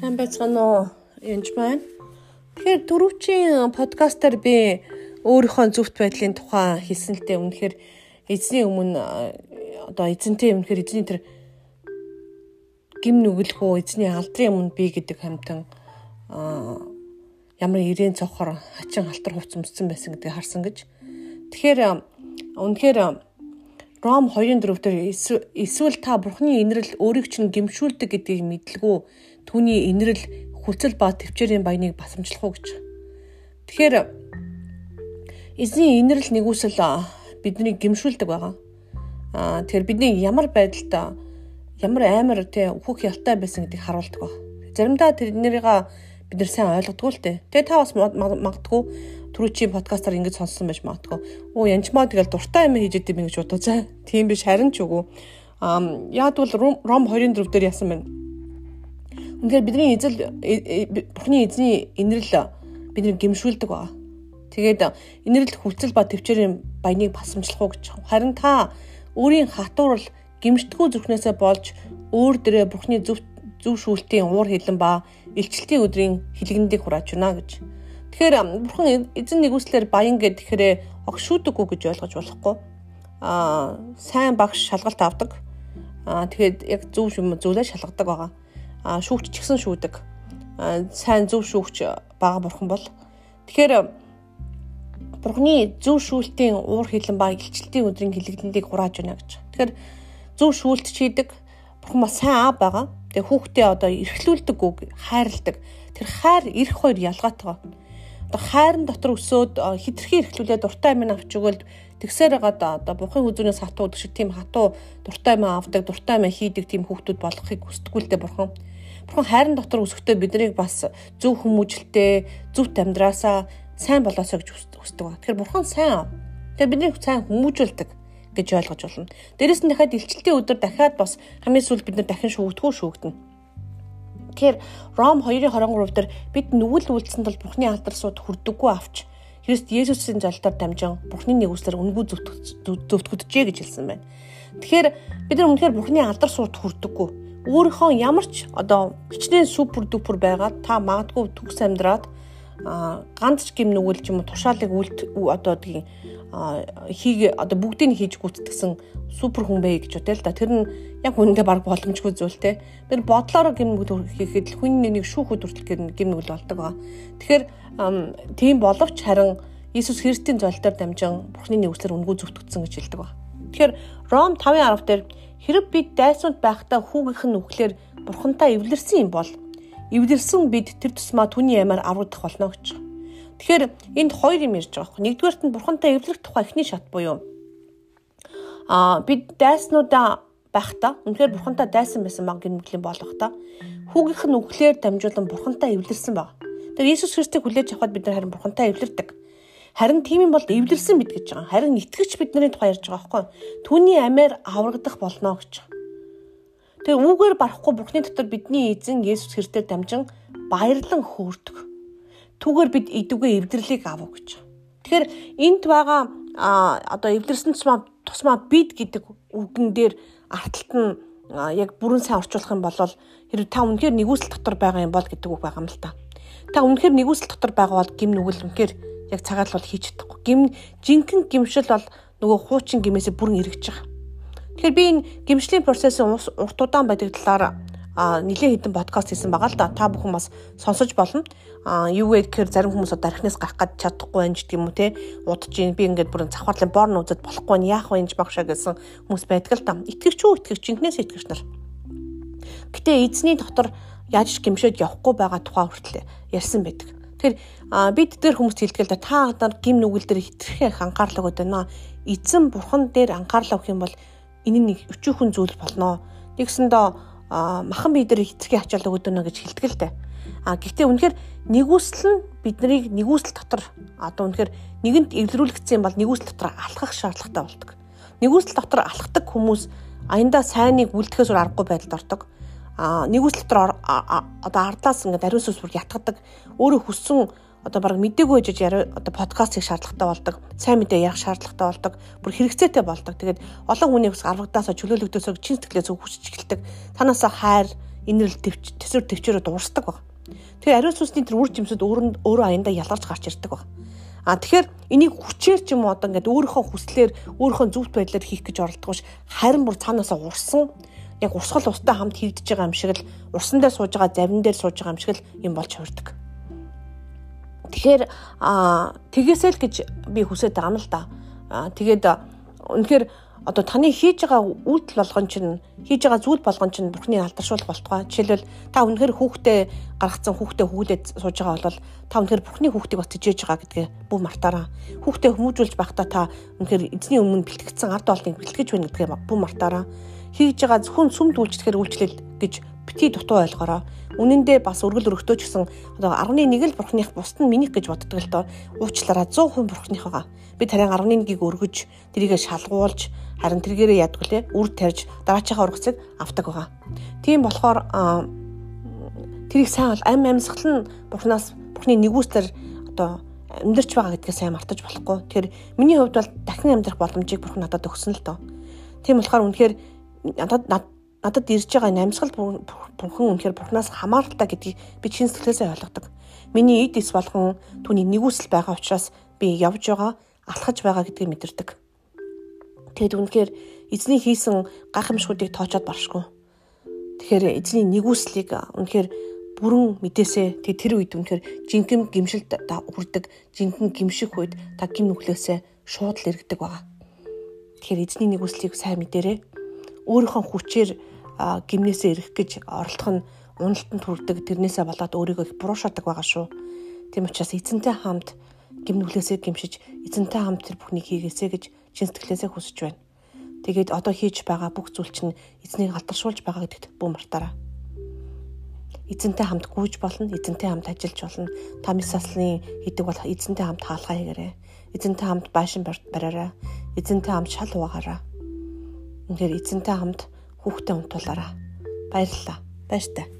Сайн байцгаана уу? Янж байна. Тэгэхээр дөрөвчийн подкастаар би өөрийнхөө зөвхт байдлын тухай хэлсэн л дээ. Үнэхээр эзний өмнө одоо эзэнтэй үнэхээр эзний тэр гим нүгэлхүү эзний алдрын өмнө би гэдэг хамтан ямар ирээн цохор хачин халтар хувц өмссөн байсан гэдгийг харсан гэж. Тэгэхээр үнэхээр Ром 2-4 дээр эсвэл та Бурхны инрэл өөрийг чинь гимшүүлдэг гэдгийг мэдлгүй түүний инрэл хүлцэл ба төвчээрийн баяныг басамжлах уу гэж. Тэгэхээр эзний инрэл нэгүсэл бидний гимшүүлдэг байгаа. Аа тэгэхээр бидний ямар байдалд ямар амар тий өөхөх ялтай байсан гэдгийг харуулдаг ба. Заримдаа тэрнэрийг бид нар сайн ойлгодгүй л дээ. Тэгээ та бас магадгүй түрүүчийн подкастаар ингэж сонссон байж магадгүй. Оо янчмаа тэгэл дуртай юм хийж идэм ингэж бодоо заа. Тийм биш харин ч үгүй. Аа яад бол Ром 24 дээр яасан байна. Үнэхээр бидний эзэл э, э, Бурхны эзний инрэл бидний гимшүүлдэг ба. Тэгээд инрэл хүлцэл ба төвчээрийн баяныг басамжлах уу гэж. Харин та өөрийн хатуурал гимшдэггүй зүрхнээсээ болж өөр дээрээ Бурхны зөв зөв шүүлтийн уур хилэн ба илчлэлтийн өдрийн хилгэндийг хурааж байна гэж. Тэгэхээр бурхан эзэн нэгүслэр баян гэд тэгэхээр огшүүдэггүй гэж ойлгож болохгүй. Аа сайн багш шалгалт авдаг. Аа тэгэхэд яг зөв юм зүйлээ шалгадаг байгаа. Шүүгч ч гэсэн шүүдэг. Сайн зөв шүүгч бага бурхан бол. Тэгэхээр бурхны зөв шүүлтийн уур хилэн ба илчлэлтийн өдрийн хилэгдлийг хурааж байна гэж. Тэгэхээр зөв шүүлт чийдэг. Бурхан бас сайн аа байгаа. Тэгээ хүүхдээ одоо эрхлүүлдэг үг хайрладаг. Тэр хайр эрх хоёр ялгаатай байна одоо хайрын дотор өсөөд хитрхи эрхлүүлээд дуртай амин авч өгөөл тэгсээр байгаа одоо бухын хүзүүнээс хатуу гэдэг шиг тийм хатуу дуртай амин авдаг дуртай амин хийдэг тийм хүүхдүүд болохыг хүсдэггүй л дээ бурхан. Бурхан хайрын дотор өсөхдөө биднийг бас зөв хүмүүжлэлтэй зөвхт амьдраасаа сайн болоосоо гэж хүсдэг ба. Тэгэхээр бурхан сайн. Тэгээ биднийг сайн хүмүүжүүлдэг гэж ойлгож болно. Дээрэс нь дахиад илчлэлтийн өдөр дахиад бас хамгийн сүүлд бид нар дахин шүүгдгүү шүүгдэнэ. Тэгэхээр Ром 2:23 дээр бид нүгэл үйлцсэн тул Бурхны алдар сууд хүрдэггүй авч Христ Есүсийн золтоор дамжин Бурхны нэгүслэр үнгүй зөвтгөгдөжээ гэж хэлсэн байна. Тэгэхээр бид нар үнэхээр Бурхны алдар сууд хүрдэггүй. Өөрийнхөө ямар ч одоо хичнээн супер дүпер байгаад та магадгүй төгс амьдраад ганц ч гим нүгэл ч юм уу тушаалыг үлд одоо тийм хийг одоо бүгдийг хийж гүйцэтгсэн супер хүн бай гэж бодлоо да. Тэр нь яг үнэндээ баг боломжгүй зүйл те. Тэр бодлороо гимнүгэл хийхэд хүн нэг шүүхүүд хүртэл гимнүгэл болдог ба. Тэгэхээр тийм боловч харин Иесус Христийн золтоор дамжин Бурхны нэгүслэр үнгүй зөвтгдсөн гэж хэлдэг ба. Тэгэхээр Ром 5:10 дээр хэрэг бид дайсууд байхдаа хүүгийнх нь үхлээр Бурхантай эвлэрсэн юм бол эвлэрсэн бид тэр тусмаа түүний ямаар аврагдах болно гэж. Тэгэхээр энд хоёр юм ярьж байгаа. Нэгдүгээрт нь бурхантай эвлэрэх тухай эхний шат буюу аа бид дайснуудаа байхдаа үнэхээр бурхантай дайсан байсан баг гинмглийн болох та хүүгийнх нь үглээр дамжуулан бурхантай эвлэрсэн баг. Тэгэхээр Иесус Христийг хүлээж авахад бид нар харин бурхантай эвлэрдэг. Харин тийм юм бол эвлэрсэн бид гэж байгаа. Харин итгэгч бидний тухай ярьж байгаа байхгүй. Түүний амиар аврагдах болно гэж. Тэгээ үүгээр барахгүй Бурхны дотор бидний эзэн Есүс Христээр дамжин баярлан хөөрдөг түүгээр бид идэвгүй эвдэрлийг авах гэж. Тэгэхээр энд байгаа одоо эвдэрсэн тусмаа тусмаа бид гэдэг үгэн дээр арталт нь яг бүрэн сайн орчуулах юм бол хэрэг та үнэхээр нэгүсэл дотор байгаа юм бол гэдэг үг байгаа юм л та. Та үнэхээр нэгүсэл дотор байгаа бол гим нүгэл үнэхээр яг цагаал бол хийж чадахгүй. Гим жинхэнэ гимшил бол нөгөө хуучин гимээсээ бүрэн эргэж байгаа. Тэгэхээр би энэ гимшлийн процессын урт удаан байдаг талаар нэлээд хэдэн подкаст хийсэн байгаа л да. Та бүхэн бас сонсож болно. А юу вэ гэхээр зарим хүмүүс одоо архинаас гарах гад чадахгүй байх гэдэг юм уу те. Удаж ийн би ингээд бүрэн завхарлын борн үзэж болохгүй нь яах вэ гэж багшаа гэсэн хүмүүс байдаг л да. Итгэвч үү итгэвч инкнээс итгэвч нар. Гэтэ эзний дотор яаж гимшээд явахгүй байгаа тухай хүртэл ярьсан байдаг. Тэгэхээр бид тэр хүмүүст хэлдэг л да та одоо гим нүгэл дээр хитрхээ анхаарлаа өгöd байна. Эзэн бурхан дээр анхаарлаа өгөх юм бол энэ нэг өчүүхэн зүйл болно. Тэгсэндээ махан бие дээр эцгийн ачаал өгöd өнө гэж хэлдэг л дээ. А гэхдээ үнэхээр нэгүсэл нь биднийг нэгүсэл дотор одоо үнэхээр нэгэнт эвлэрүүлэгдсэн бол нэгүсэл дотор алхах шаардлагатай болдог. Нэгүсэл дотор алхдаг хүмүүс аяндаа сайныг үлдэхээс өөр аргагүй байдалд ордог. А нэгүсэл дотор одоо ардлаас ингээд ариун сүнс бүр ятгадаг. Өөрөө хүссэн одоо баг мдэггүй гэж одоо подкаст хийх шаардлагатай болдог. Сайн мэдээ ярих шаардлагатай болдог. Бүр хэрэгцээтэй болдог. Тэгээд олон хүний ус аврагдаасаа чөлөөлөгдөөсөө чин сэтгэлээ зөв хүсч эхэлдэг. Танаасаа хайр, инэрл төсвөр төвчөрөд уурсдаг баг. Тэгэхээр ариун сүнсний тэр үр жимсүүд өөрөө өөрөө аяндаа ялгарч гарч ирдэг баг. А тэгэхээр энийг хүчээр ч юм уу одоо ингээд өөрийнхөө хүслээр өөрийнхөө зөвхт байдлаар хийх гэж оролдохгүйш харин бүр цаанаасаа урсан яг урсгал устай хамт хийгдэж байгаа юм шиг л урсан дээр сууж байгаа завин дээр сууж байгаа юм шиг л юм болж хувирдаг. Тэгэхээр а тэгээсэл гэж би хүсэж байгаа юм л да. Тэгээд үнэхээр одоо таны хийж байгаа үйлдэл болгон чинь хийж байгаа зүйл болгон чинь бурхны алдаршуулах болтугай. Жишээлбэл та үнэхээр хүүхдээ гаргацсан хүүхдээ хүүлээд сууж байгаа бол та үнэхээр бурхны хүүхдийг бас тижээж байгаа гэдгээ бүх мартаараа. Хүүхдээ хүмүүжүүлж байхдаа та үнэхээр эзний өмнө бэлтгэгдсэн ард олныг бэлтгэж байна гэдгээ бүх мартаараа. Хийж байгаа зөвхөн сүмд үйлчлэхээр үйлчлэл гэж бити дутуу ойлгоорой. Үнэн дээр бас өргөл өргөтөө ч гэсэн одоо 11 л бурхных бусд нь минийх гэж боддог л доо. Уучлаарай 100% бурхныхаа. Би тарийн 11-ийг өргөж тэрийгэ шалгуулж харин тэргээрээ ядгүй лээ үр тарьж дараачийнхаа ургацыг авдаг байгаа. Тийм болохоор тэрийг сайн бол ам амьсгал нь бурхнаас бурхны нэгүслэр одоо амьдарч байгаа гэдгээ сайн мартаж болохгүй. Тэгэхээр миний хувьд бол дахин амьдрах боломжийг бурхан надад өгсөн л доо. Тийм болохоор үнэхээр надад надад ирж байгаа намсгал бурхан үнэхээр бурхнаас хамааралтай гэдгийг би чин сэтгэлээсээ ойлгодог. Миний эд эс болгон түүний нэгүсэл байгаа учраас би явж байгаа, алхаж байгаа гэдгийг мэдэрдэг. Тэгэд үнэхээр эзний хийсэн гахамшгуудыг тоочоод баршгүй. Тэгэхээр эзний нэгүслийг үнэхээр бүрэн мэдээсээ тэг тэр үед үнэхээр жинхэнэ гимшилт та хүрдэг, жинхэнэ гимших үед та гим нүглээсээ шууд л эргэдэг байгаа. Тэгэхээр эзний нэгүслийг сайн мэдэрээ өөрийнхөө хүчээр гимнээсээ ирэх гэж оролдох нь уналтанд хүрдэг тэрнээсээ болоод өөрийгөө их буруушаадаг байгаа шүү. Тийм учраас эзэнтэй хамт гимнүглээсээ гимшиж эзэнтэй хамт тэр бүхнийг хийгээсэй гэж чин сэтгэлээсээ хүсэж байна. Тэгээд одоо хийж байгаа бүх зүйл чинь эзнийг алдаршуулж байгаа гэдэгт бүү мартаарай. Эзэнтэй хамт гүйж болно, эзэнтэй хамт ажиллаж болно. Та мис саслын хийдэг бол эзэнтэй хамт хаалгаа хийгээрэй. Эзэнтэй хамт байшин бариараа. Эзэнтэй хамт шал угаагаараа. Үнэхээр эзэнтэй хамт хүүхдээ унтуулаарай. Баярлалаа. Баяртай.